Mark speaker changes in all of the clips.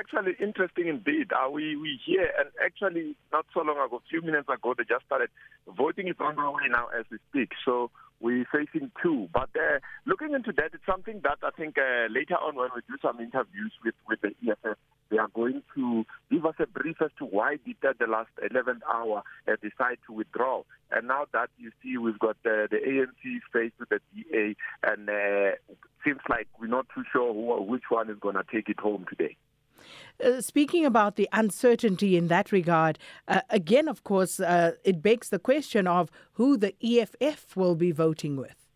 Speaker 1: actually interesting indeed. Uh, we we hear and actually not so long ago, a few minutes ago, they just started voting is on the way now as we speak. So we're facing two. But uh, looking into that, it's something that I think uh, later on when we do some interviews with with the EFF, they are going to give us a brief as to why did at the last 11th hour uh, decide to withdraw. And now that you see, we've got uh, the ANC faced with the DA, and uh, seems like we're not too sure who, which one is going to take it home today.
Speaker 2: Uh, speaking about the uncertainty in that regard, uh, again, of course, uh, it begs the question of who the EFF will be voting with.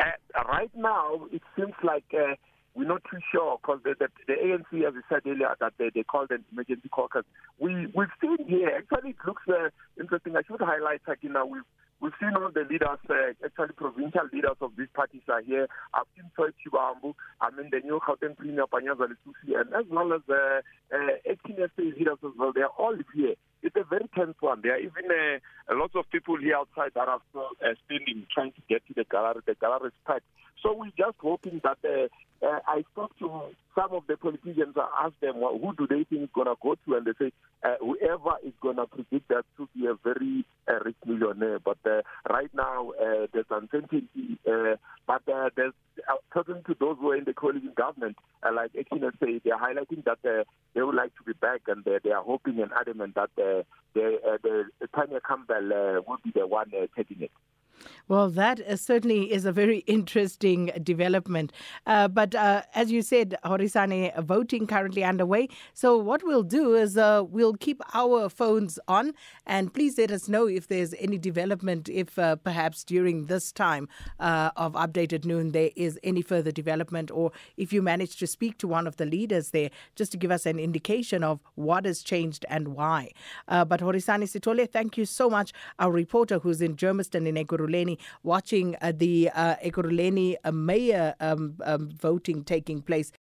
Speaker 1: Uh, right now, it seems like uh, we're not too sure because the, the, the ANC, as I said earlier, that they, they called an emergency caucus. We, we've seen here, actually, it looks uh, interesting. I should highlight, Sakina, we've We've seen all the leaders, uh, actually provincial leaders of these parties are here. I've seen Soy Chibambu, I mean the new Gauteng Premier Panyaza Lesufi, and as well as the uh, uh, 18 SA leaders as well. They are all here. It's a very tense one. There are even uh, lots of people here outside that are still uh, standing, trying to get to the gallery. The gallery is packed. So we're just hoping that uh, uh, I spoke to some of the politicians. I asked them, well, who do they think is going to go to? And they say, uh, whoever is going to predict that to be a very uh, rich millionaire. But uh, right now, uh, there's uncertainty. Uh, but uh, there's, uh, talking to those who are in the coalition government, uh, like Ekina say, they're highlighting that uh, they would like to be back and uh, they are hoping and adamant that uh, the, uh, the Tanya Campbell uh, will be the one uh, taking it.
Speaker 2: Well, that uh, certainly is a very interesting development. Uh, but uh, as you said, Horisane, voting currently underway. So, what we'll do is uh, we'll keep our phones on and please let us know if there's any development, if uh, perhaps during this time uh, of updated noon there is any further development, or if you manage to speak to one of the leaders there, just to give us an indication of what has changed and why. Uh, but Horisane Sitole, thank you so much. Our reporter who's in Germiston in Ekurhuleni watching uh, the uh, Ekurhuleni uh, mayor um, um, voting taking place.